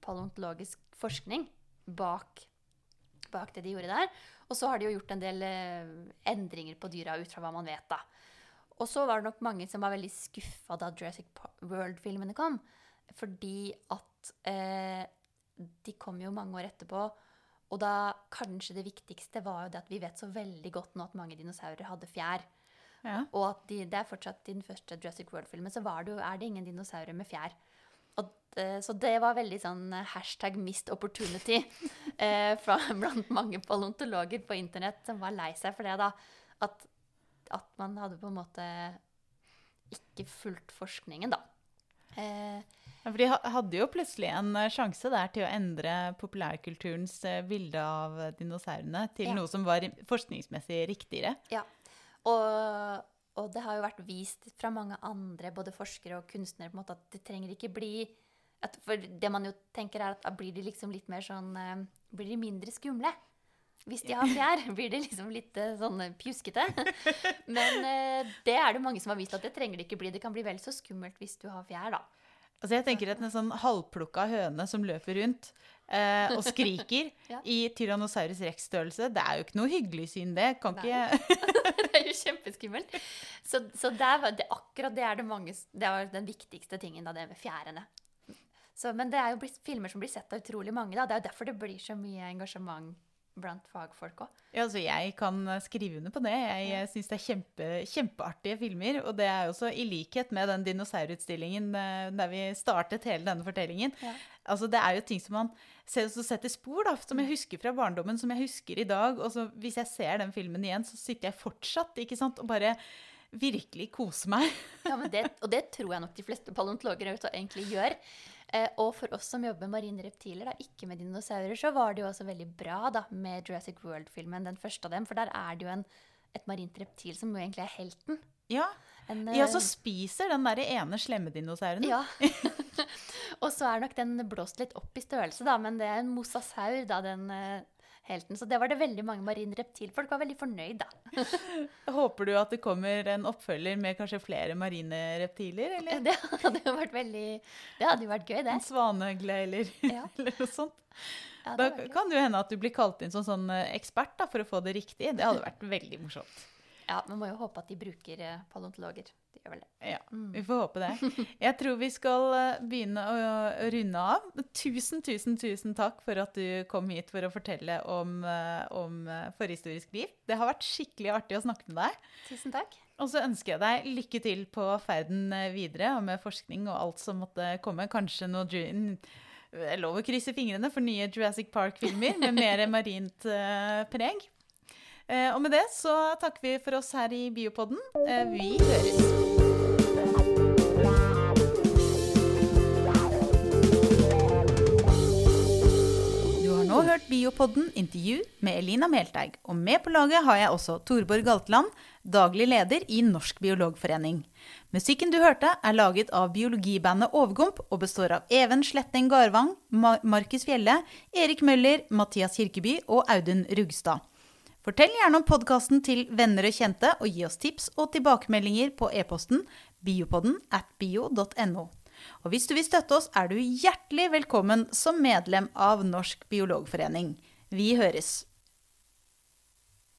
paleontologisk forskning bak, bak det de gjorde der. Og så har de jo gjort en del eh, endringer på dyra ut fra hva man vet, da. Og så var det nok mange som var veldig skuffa da Jurassic World-filmene kom. Fordi at eh, de kom jo mange år etterpå. Og da kanskje det viktigste var jo det at vi vet så veldig godt nå at mange dinosaurer hadde fjær. Ja. Og at de, det er fortsatt i den første Jurassic World-filmen så det, jo, er det ingen dinosaurer med fjær. Og, eh, så det var veldig sånn eh, hashtag 'missed opportunity' eh, fra, blant mange paleontologer på internett som var lei seg for det. da, At, at man hadde på en måte ikke fulgt forskningen, da. Eh, for de hadde jo plutselig en eh, sjanse der til å endre populærkulturens eh, bilde av dinosaurene til ja. noe som var forskningsmessig riktigere. Ja, og, og, det har jo vært vist fra mange andre, både forskere og kunstnere, måte, at det trenger ikke bli at, For det man jo tenker, er at blir de liksom litt mer sånn Blir de mindre skumle? Hvis de har fjær, blir det liksom litt sånn pjuskete. Men det er det mange som har vist at det trenger det ikke bli. Det kan bli vel så skummelt hvis du har fjær, da. Altså jeg tenker at En sånn halvplukka høne som løper rundt eh, og skriker ja. i Tyrannosaurus rex-størrelse, det er jo ikke noe hyggelig syn, det. Kan ikke Det er jo kjempeskummelt. Så, så det er, det, akkurat det er det mange Det var den viktigste tingen, da, det med fjærene. Så, men det er jo filmer som blir sett av utrolig mange. Da. Det er jo derfor det blir så mye engasjement blant fagfolk òg. Ja, altså jeg kan skrive under på det. Jeg ja. syns det er kjempe, kjempeartige filmer. Og det er også i likhet med den dinosaurutstillingen eh, der vi startet hele denne fortellingen. Ja. Altså Det er jo ting som man ser, setter spor, da, som jeg mm. husker fra barndommen, som jeg husker i dag. Og så hvis jeg ser den filmen igjen, så sitter jeg fortsatt ikke sant, og bare virkelig koser meg. ja, det, Og det tror jeg nok de fleste paleontologer egentlig gjør. Eh, og for oss som jobber med marine reptiler, da, ikke med dinosaurer, så var det jo også veldig bra da, med Jurassic World-filmen, den første av dem. For der er det jo en, et marint reptil som jo egentlig er helten. Ja, en, ja så eh, spiser den der ene slemme dinosauren. Ja. og så er nok den blåst litt opp i størrelse, da, men det er en mosasaur, da, den eh, helten. Så det var det veldig mange marine reptilfolk var veldig fornøyd, da. Håper du at det kommer en oppfølger med kanskje flere marine reptiler, eller? Det hadde jo vært veldig Det hadde jo vært gøy, det. En svaneøgle eller, ja. eller noe sånt. Ja, da kan det jo hende at du blir kalt inn som sånn eh, ekspert da, for å få det riktig. Det hadde vært veldig morsomt. Ja, man må jo håpe at de bruker eh, paleontologer. De gjør vel det. Ja, mm. vi får håpe det. Jeg tror vi skal eh, begynne å runde av. Tusen, tusen, tusen takk for at du kom hit for å fortelle om, eh, om forhistorisk liv. Det har vært skikkelig artig å snakke med deg. Tusen takk. Og så ønsker jeg deg lykke til på ferden videre og med forskning og alt som måtte komme. Kanskje noe det er lov å krysse fingrene for nye Jurassic Park-filmer med mer marint preg. Eh, og med det så takker vi for oss her i Biopodden. Eh, vi høres. Du har nå hørt Biopodden intervju med Elina Melteig. Og med på laget har jeg også Torborg Galtland, daglig leder i Norsk biologforening. Musikken du hørte, er laget av biologibandet Overgump og består av Even Sletteng Garvang, Markus Fjelle, Erik Møller, Mathias Kirkeby og Audun Rugstad. Fortell gjerne om podkasten til venner og kjente, og gi oss tips og tilbakemeldinger på e-posten biopodden at bio.no. Og hvis du vil støtte oss, er du hjertelig velkommen som medlem av Norsk biologforening. Vi høres!